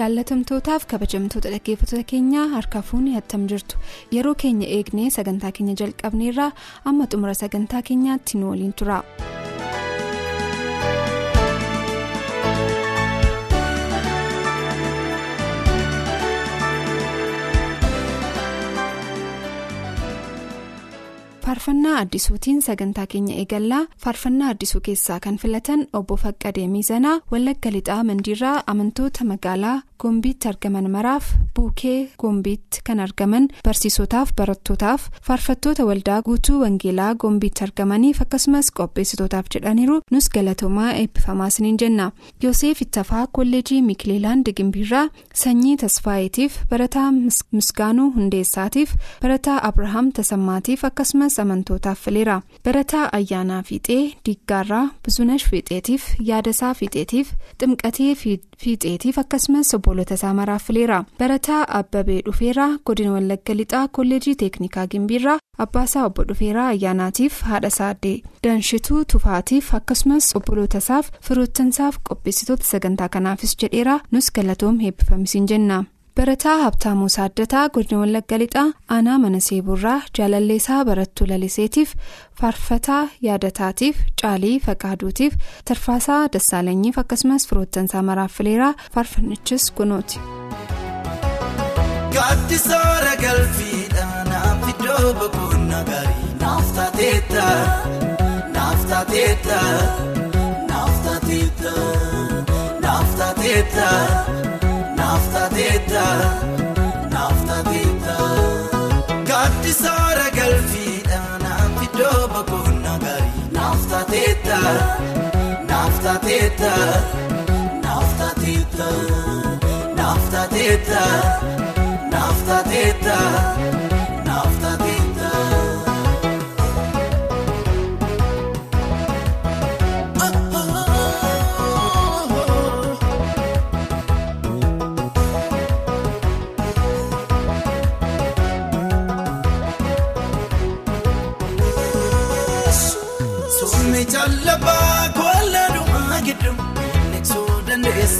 Jaallatamtootaaf kabajamtoota dhaggeeffattoota keenyaa harka fuunni attam jirtu yeroo keenya eegnee sagantaa keenya jalqabneerraa amma xumura sagantaa keenyaatti nu waliin tura. Faarfannaa addisuutiin sagantaa keenya eegallaa faarfannaa addisuu keessaa kan filatan obbo faqqadee miizanaa wallagga lixaa mandiirraa amantoota magaalaa goombiitti argaman maraaf buukee goombiitti kan argaman barsiisotaaf barattootaaf faarfattoota waldaa guutuu wangeelaa goombiitti argamaniif akkasumas qopheessitootaaf jedhaniiru nus galatoomaa eebbifamaa isiniin jenna. Yoosef ittafaa kolleejii mikileelaan gimbiirraa sanyii tasfaayeetiif barataa misgaanuu hundeessaatiif barataa abrahaam tasammaatiif akkasumas amantootaaf fileera barataa ayyaanaa fiixee diggaarraa buzunash fiixeetiif yaadasaa fiixeetiif ximqatee fiixeetiif akkasumas obboloota isaa maraaf fileera barataa abbabee dhufeeraa godina wallagga lixaa kolleejii teeknikaa gimbiirraa abbaasaa obbo dhufeeraa ayyaanaatiif haadha saaddee danshituu tufaatiif akkasumas obboloota isaaf firoottansaaf qopheessitoota sagantaa kanaafis jedheera nus galatoom heebbifamisiin jenna. Barataa habtaamuu saaddataa godina wallagga lixaa aanaa mana seeburraa jaalalleessaa barattuu laliseetiif faarfataa yaadataatiif caalii faqaaduutiif tarfaasaa dassaalanyiif akkasumas firoottansaa maraaf fileeraa faarfannichis kunuuti. Gaaddisoora galfiidhaan naaf iddoo boqonnaa gaarii naaf taateetta naaf taateetta naaf taateetta naaf taateetta. Naaftateeta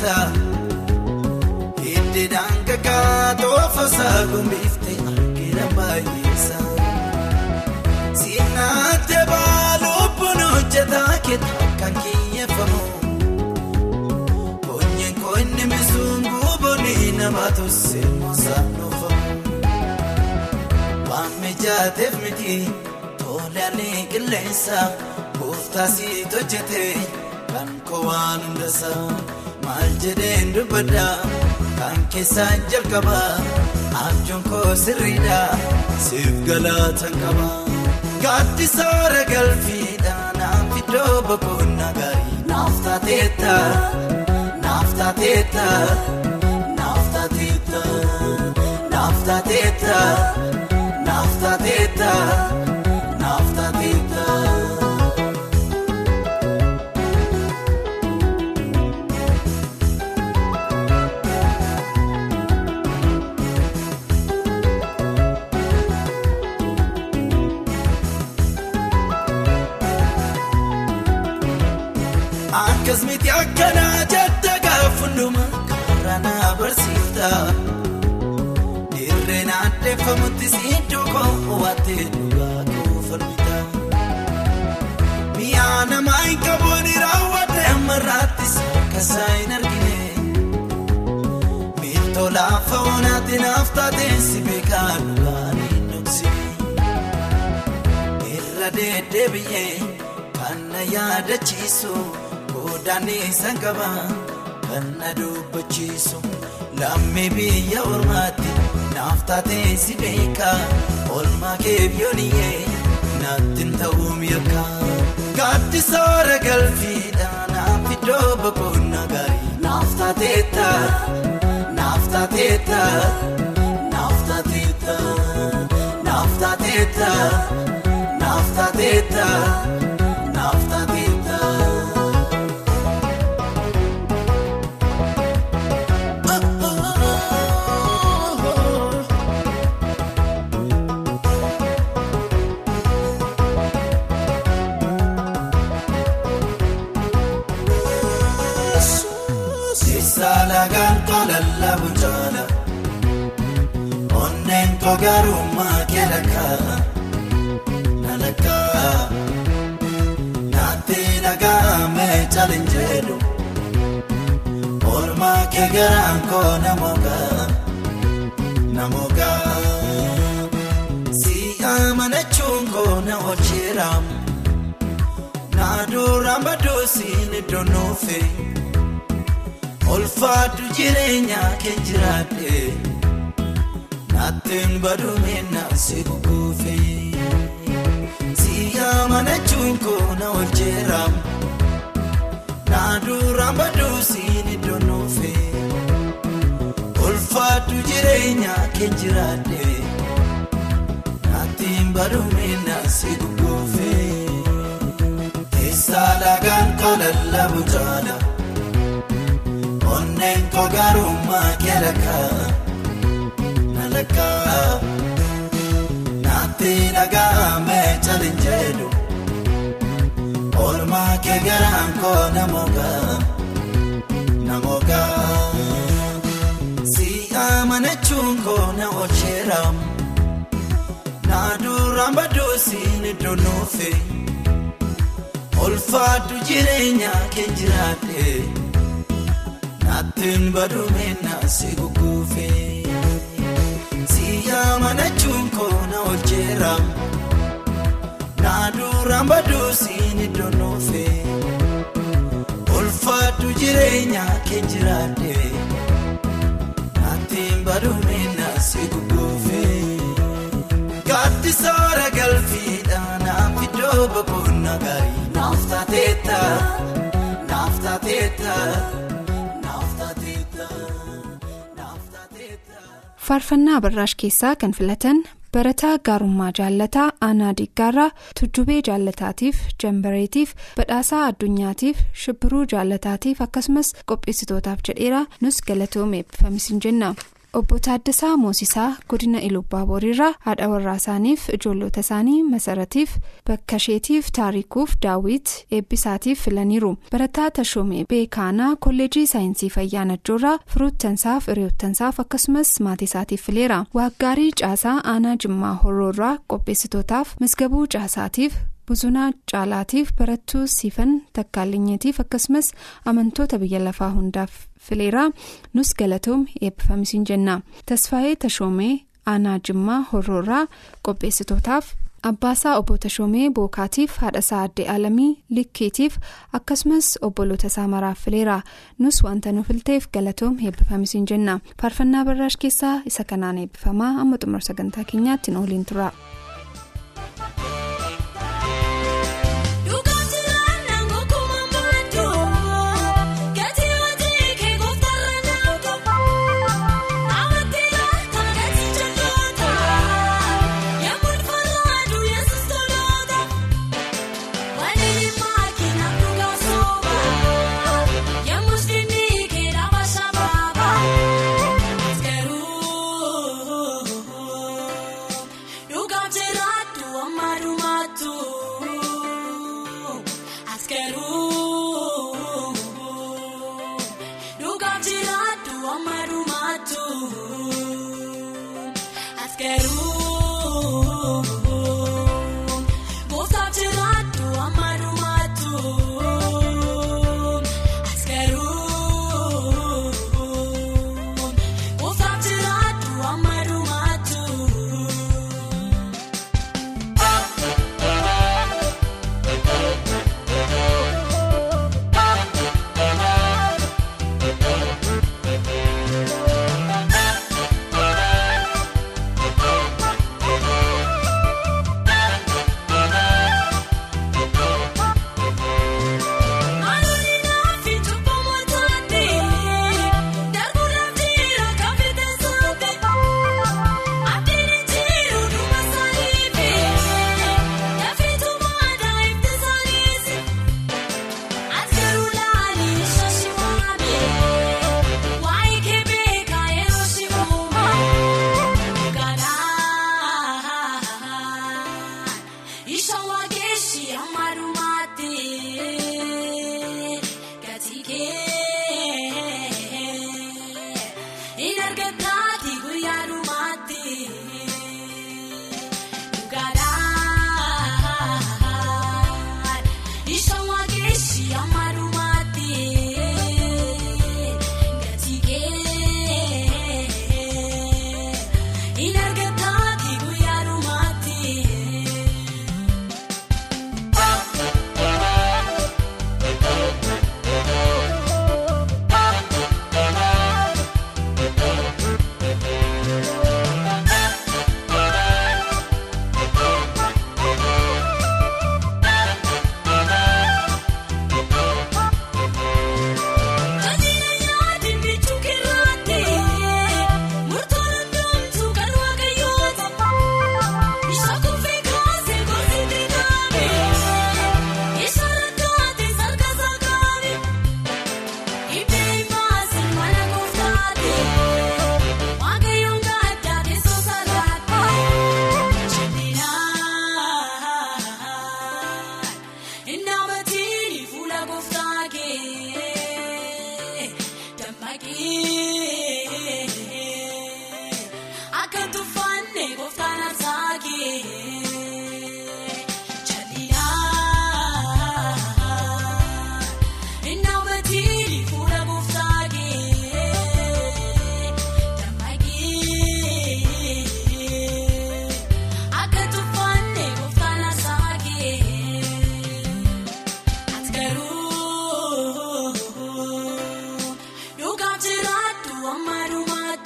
dandeessa. Hiddeedhaan kakkaa toofasaa gombiiftee argina baay'eessa. Siinaattee baaluun hojjetaa keetaa kan kiyyeeffamu. Koonyeen koonni misuun guboonni nama tossee moosaan dhoofamu. Waan mijaateef miti tolanii qilleensa. Kooftaasii hojjetee kan kowaan hundasaa maal jedheen dubbadha kan keessaan jalqaba abjuun koo sirriidha siif galaatan qaba. Gaaddisoora galfiidhaan naaf iddoo boqonnaa gaarii naaf taateetta naaf taateetta naaf taateetta naaf taateetta naaf taateetta Akkasumatti akkanaa jette karaa na barsiifta. Dirreen addeeffamutti siddoo koo waattee dhugaa koo falmita. Mi'a namaa hin qabuun raawwadde ammarraattis akkasaa hin argine. Miiltoo laafa oonaatti naaf taateen si beekaa dhugaa hin dhoksine. Irra deddeebi'ee kan na yaadachiisu. Godaanni sangaba kan na dubbachiisu lammii biyya ormaatti naaf taatee si beeka olmaa keef yooniyee naattiin ta'uun yakka. Gaaddisoora galfiidhaan naaf iddoo boqonnaa gaarii naaf taateetta naaf taateetta naaf taateetta naaf taateetta naaf taateetta naaf onneen kogarummaa keelakaa nalakaa naatti dhagahamee chalinjeedhu oolmaa kee garaan koo namogaa namogaa si amanachuun koo na ocheeramu naaduraan baduusiin iddoo nuufee. Olfaatu jireenya kee jiraadhe naattiin baduumina si kukuufe si amanachuun koo na olcheeramu naaduraan baduusiin iddoo nuufe olfaatu jireenya kee jiraadhe naattiin baduumina si kukuufe teessaa lagaan kolalla bujaala. Onneen kogarummaa keelakaa nalakaa naatti dhagahamee chalinjeedhu oolmaa kee garaan koo namogaa namogaa si amanachuun koo na ocheeramu naaduraan baduusiin iddoo nuufe olfaatu jireenya kee jiraadhe. Naattiin baduumina si kukuufe si amanachuun koo na olcheeramu naaduraan baduusiin iddoo nuufe olfaatu jireenya kee jiraadhe naattiin baduumina si kukuufe gaaddisoora galfiidhaan naaf iddoo boqonnaa gaarii naaf taateetta naaf taateetta. Faarfannaa abarraash keessaa kan filatan barataa gaarummaa jaallataa aanaa diggaarraa tujjubee jaallataatiif jambareetiif badhaasaa addunyaatiif shibbiruu jaallataatiif akkasumas qopheessitootaaf jedheera nus galatoomee eebbifamisiin jenna. Obbo Taaddasaa Moosisaa godina Ilubbaa Booriirraa haadha warraa isaaniif ijoollota isaanii masaratiif bakkasheetiif taarikuuf daawwit eebbisaatiif filaniiru barataa tashoomee beekaanaa kolleejii saayinsii fayyaa najjoorraa firoottansaaf hiriyoottansaaf akkasumas maatiisaatiif fileera waaggaarii caasaa aanaa jimmaa horroorraa qopheessitootaaf misgabuu caasaatiif. Buzunaa caalaatiif barattuu siifan takkaalinyeetiif akkasumas amantoota biyya lafaa hundaaf fileeraa nus galatoom eebbifamisiin jenna tasfaayee tashoomee aanaa jimmaa horroorraa qopheessitootaaf abbaasaa obbo tashoomee bookaatiif haadhasaa addee alamii likkiitiif akkasumas obboloota isaa maraaf fileera nus wanta nu filteef galatoom eebbifamisiin jenna faarfannaa barraash keessaa isa kanaan eebbifamaa amma xumura sagantaa keenyaatti ooliin tura.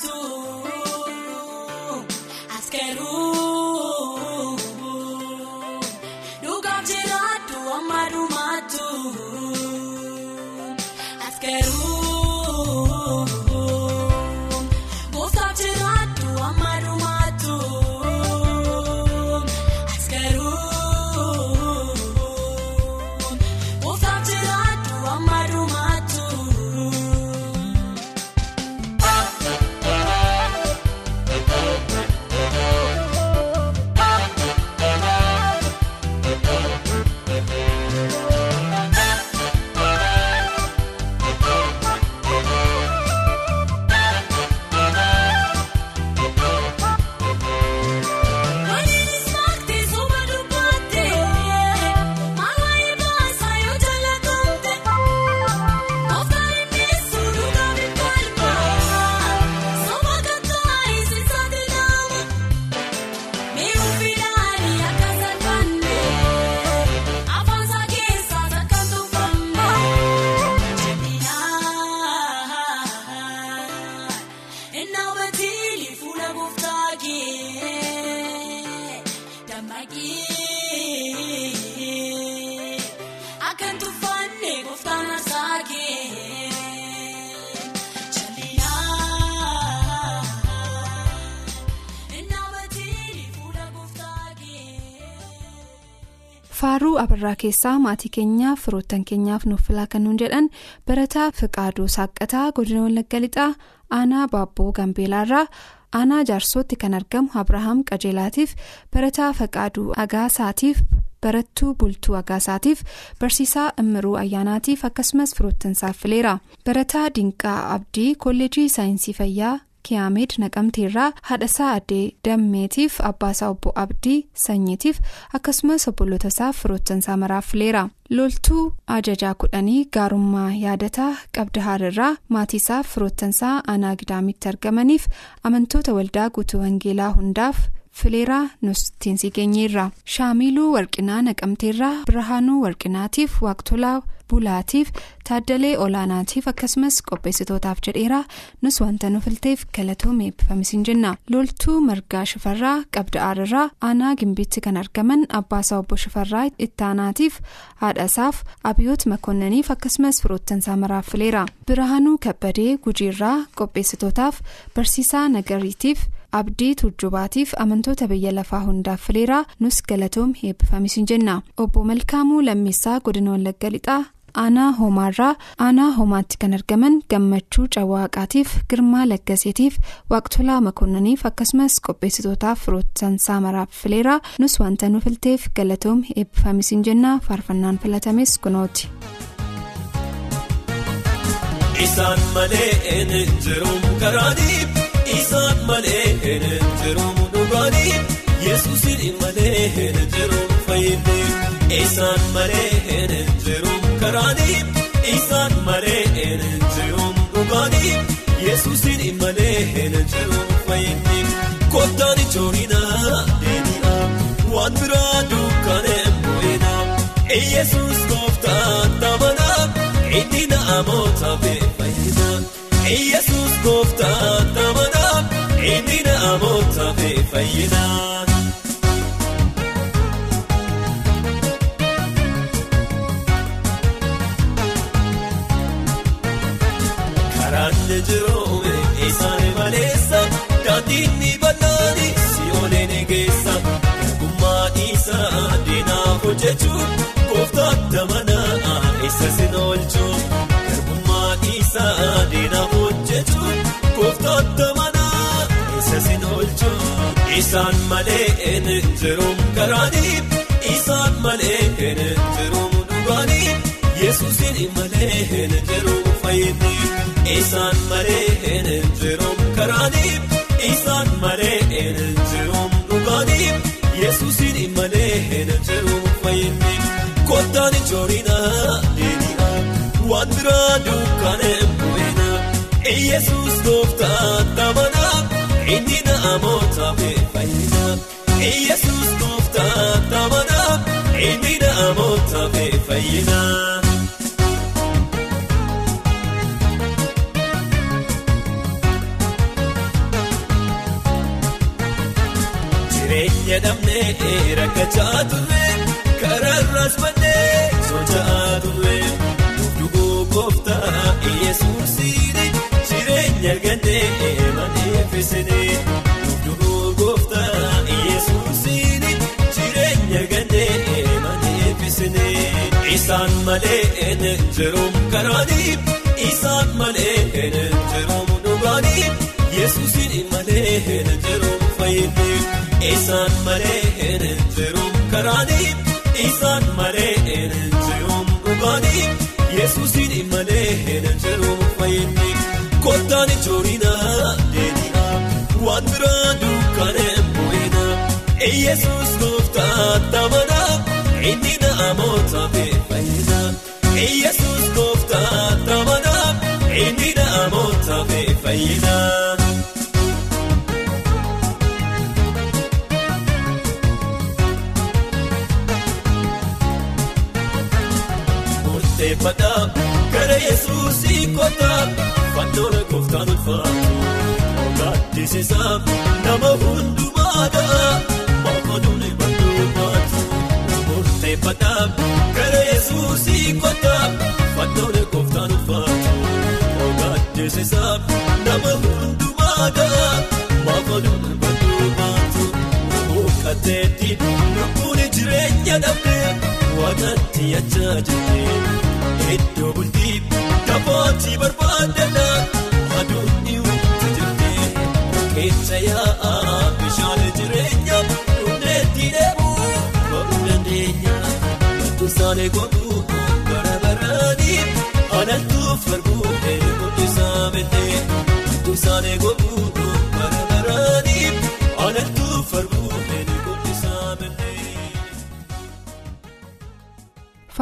Faaruu abarraa keessaa maatii keenyaaf firoottan keenyaaf nuuf filaa kan nuun jedhan barataa fiqaaduu saaqqataa godina wallagga lixaa aanaa baabboo gambeelaarraa aanaa jaarsootti kan argamu abrahaam qajeelaatiif barataa faqaaduu agaasaatiif barattuu bultuu agaasaatiif barsiisaa immiruu ayyaanaatiif akkasumas firoottansaaf fileera barataa dinqaa abdii kolleejii saayinsii fayyaa. Kiyaameed naqamteerraa haadhasaa addee dammeetiif abbaasaa obbo abdii sanyiitiif akkasumas obbolootasaaf firoottansaa maraaf fileera loltuu ajajaa kudhanii gaarummaa yaadataa qabda haararraa maatiisaaf firoottansaa aanaa gidaamitti argamaniif amantoota waldaa guutuu wangeelaa hundaaf fileeraa nusittiinsii geenyeerra shaamiluu warqinaa naqamteerraa birhaanuu warqinaatiif waaqtolaa bulaatiif taaddalee olaanaatiif akkasumas qopheessitootaaf jedheeraa nus wanta nu filteef galatoomee eebbifamisiin jenna. Loltuu margaa shifarraa qabda aararraa aanaa gimbiitti kan argaman abbaasaa obbo shifarraa ittaanaatiif haadhasaaf abiyoot makoonnaniif akkasumas firoottansaa maraaf fileera birhaanuu kabbadee gujiirraa qopheessitootaaf barsiisaa nagariitiif. abdii turjubaatiif amantoota biyya lafaa hundaaf fileeraa nus galatoom eebbifamisiin jenna. Obbo malkaamuu lammeessaa godina wallagga lixaa aanaa homaarraa aanaa homaatti kan argaman gammachuu cawwaaqaatiif girmaa laggaseetiif waaqtolaa makoonnaniif akkasumas qopheessitootaaf firoottansaa maraaf fileeraa nus wanta nu filteef galatoom eebbifamisiin jennaa faarfannaan filatames kunooti. Isaan malee hin jiruun karaaniif isaan malee hin jiruun dhugaaniif yesuusin malee hin jiruun fayyinni isaan malee hin jiruun karaaniif isaan malee hin jiruun dhugaaniif yesuusin malee hin jiruun fayyinni kottaan ijoollinaa deebi'aa waan biraa dukkanee bu'inaa yesuus gooftaan tamanaa. Inni namoota fayyada Yesuus gooftaan tamanaa inni namoota fayyada. Bal'aani si oolee ni geessa gummaa isaa diinaa hojjechuun gooftaan tamanaa isa sin oolchuun garbummaa isaa diinaa hojjechuun gooftaan tamanaa isa sin oolchuun isaan malee hin jiruun karaaniif isaan malee hin jiruun dhugaaniif yesuusin malee hin jiruun fayyinni isaan malee Yesuus gooftaan tamanaa inni namoota fayyinaa Yesuus gooftaan tamanaa inni namoota fayyinaa. Jireenya dhabnee rakkachaa turre. Kararraas mannee socho'aa turre isaan malee hin jiruun karaaniif isaan malee hin jiruun dhugaaniif yesuusiin malee hin jiruun fayyinni isaan malee hin jiruun karaaniif. Isaan malee hin jiruun dhugaaniif yesuusin malee hin jiruun fayyinni kottaan ijoollinaa deebi'aa waan biraa dukkanee bu'inaa yesuus gooftaan yesuus gooftaan tamanaa inni namoota fayyinaa. Murteeffataa gara yesuusii kottaa fannoora gooftaan ulfaatu ogaatisisaa nama hundumaadhaa mookoduun badduubaatu. Murteeffataa gara yesuusii kottaa gooftaan ulfaatu ogaatisisaa nama hundumaadhaa mookoduun badduubaatu. Mukateetti lubbuun jireenya dhabdee. Waaqatti yachaa jirtee iddoo bultii taphaatti barbaadannaa aduun iwutti jirtee keessa yaa'aa bishaan jireenya dhumdeetti deemuu ba'uu dandeenya isaanii godhuu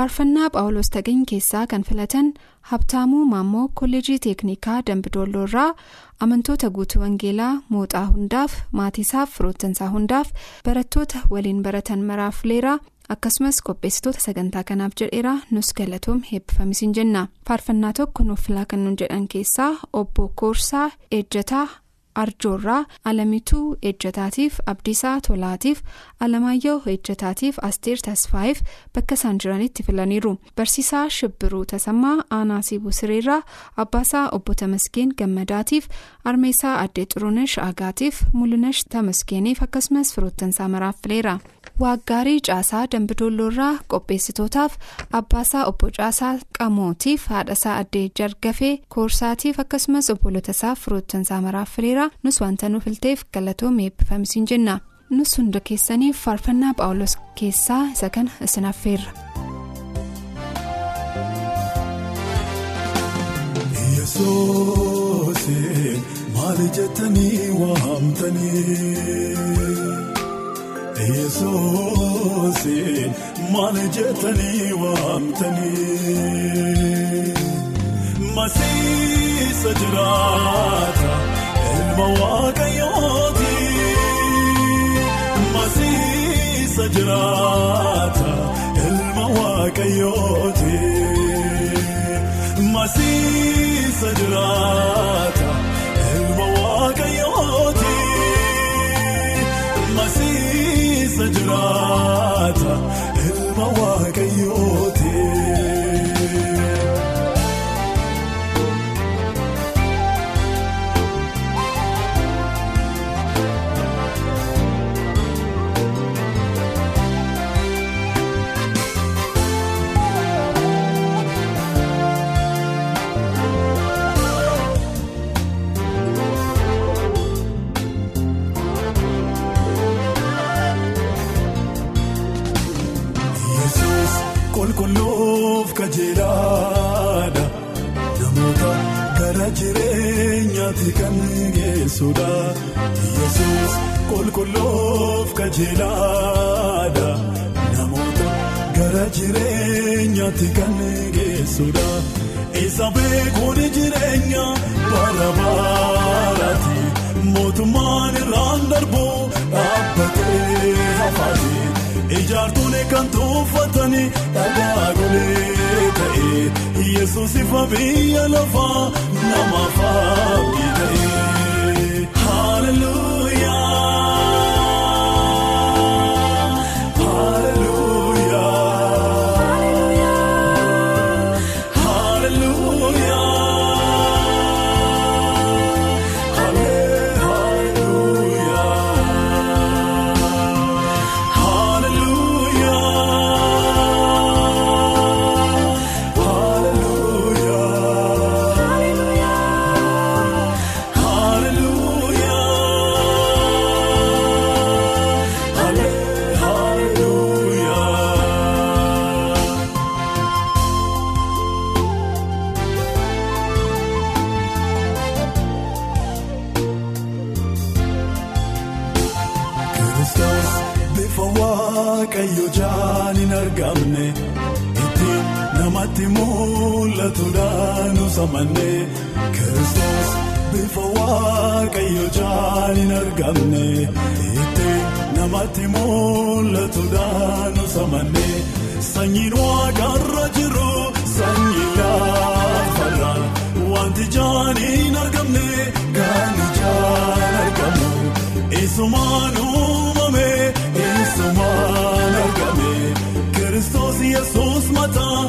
faarfannaa phaawulos tagany keessaa kan filatan habtaamuu maammoo kolleejii teeknikaa dambidolloo irraa amantoota guutuu wangeelaa mooxaa hundaaf maatiisaaf firoottansaa hundaaf barattoota waliin baratan maraaf leeraa akkasumas qopheessitoota sagantaa kanaaf jedheera nus galatoom heebbifamisiin jenna. Faarfannaa tokko nuuf filaa kan jedhan keessaa obbo koorsaa ejjataa arjoorraa alamituu ejjataatiif abdiisaa tolaatiif alamaayyoo ejjataatiif asteer tasfaayiif bakka isaan jiranitti filaniiru barsiisaa shibbiruu tasammaa aanaa siibuu sireerraa abbaasaa obbo Tamaskeen gammadaatiif armeessaa addee xurunesh agaatiif mul'inash tamaskeeniif akkasumas firoottansaa maraaf fileera. Waaggaarii caasaa dambidoolloorraa qopheessitootaaf abbaasaa obbo caasaa qamootiif haadhasaa addee jargafee koorsaatiif akkasumas obbolotasaaf firoottansaa maraaf fileera nus wanta nuuf ilteef galatoomee eebbifamisiin jenna nus hunda keessaniif faarfannaa phaawulos keessaa isa kana isin affeerra. maali jettanii waamtanii. Yesooseen maal jettanii waamtanii Masiisa jiraata ilma waaqayyooti Masiisa jiraata ilma waaqayyooti Masiisa jiraata Masiisa jiraata ilma waaqayyooti. Yesuus ifa biyya lafaa namaaf abdii ta'e. Waaqayyo jaan hin argamne ittiin namatti mul'atuudhaan usamanne Kiristoos bifa waaqayyo jaan hin argamne ittiin namatti mul'atuudhaan usamanne sanyiin waaqarra jiru sanyii lafarra wanti jaan hin argamne kan ijaan argamu. Isumaan isumaan argame Kiristoos Yesuus mataa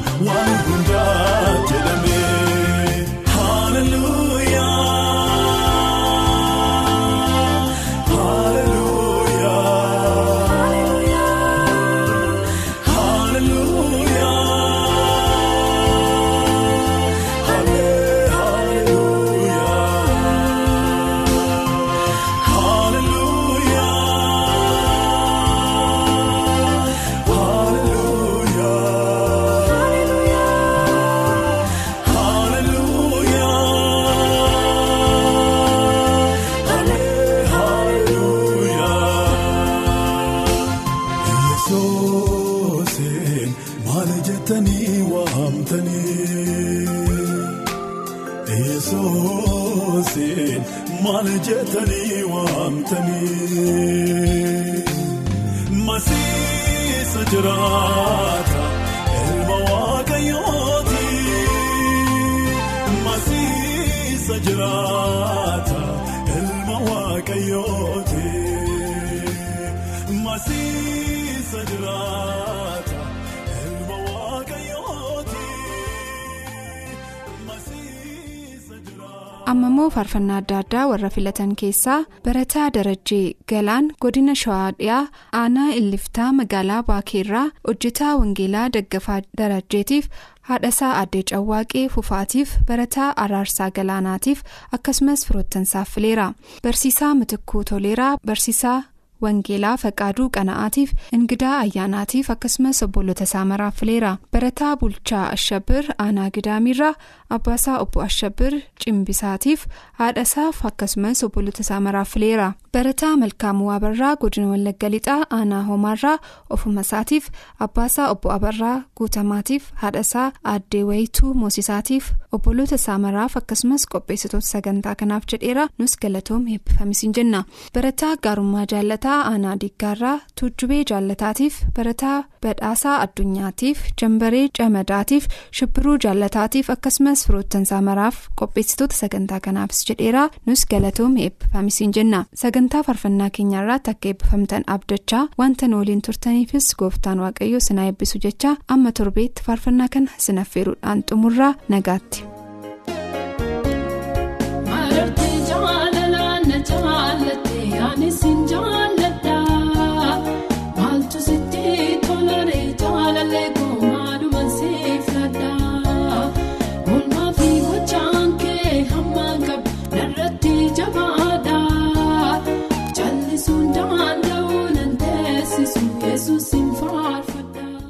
amma immoo faarfannaa adda addaa warra filatan keessaa barataa darajjee galaan godina shawaa dhiyaa aanaa illiftaa magaalaa baakeerraa hojjetaa wangeelaa daggafaa darajjeetiif haadhasaa addee cawwaaqee fufaatiif barataa araarsaa galaanaatiif akkasumas firoottansaaf fileera barsiisaa mitikkuu toleeraa barsiisaa. Wangeelaa faqaaduu qana'aatiif ingidaa ayyaanaatiif akkasumas obbolota isaa maraaf fileera barataa bulchaa ashabir aanaa gidaamirraa abbaasaa obbo ashabir cimbisaatiif haadhasaaf akkasumas obbolota isaa maraaf fileera barataa malkaamuu abarraa godina wallagga lixaa aanaa homaarraa ofuma isaatiif abbaasaa obbo abarraa guutamaatiif haadhasaa aaddee wayituu moosisaatiif obbolota isaa maraaf akkasumas qopheessitoota sagantaa kanaaf jedheera nus galatoom heebbifamisiin jenna barataa gaarummaa jaallataa. aanaa diggaarraa tuujjubee jaallataatiif barataa badhaasaa addunyaatiif jambaree camadaatiif shibbiruu jaallataatiif akkasumas firoottansaa maraaf qopheessitoota sagantaa kanaafis jedheera nus galatoom eebbifamisiin jenna sagantaa faarfannaa keenyaarraatti akka eebbifamtan abdachaa wanta waliin turtaniifis gooftaan waaqayyoo sinaa eebbisu jecha amma torbeetti faarfannaa kana sinaffeeruudhaan xumurraa nagaatti.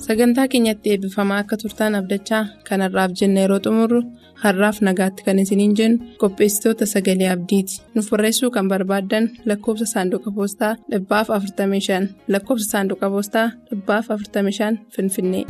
Sagantaa keenyatti eebbifamaa akka turtaan abdachaa kanarraaf jenna yeroo xumurru har'aaf nagaatti kan isiniin jennu qopheessitoota sagalee abdiiti nuuf barreessuu kan barbaaddan lakkoofsa saanduqa poostaa dhibbaaf 45 lakkoofsa saanduqa poostaa dhibbaaf 45 finfinnee.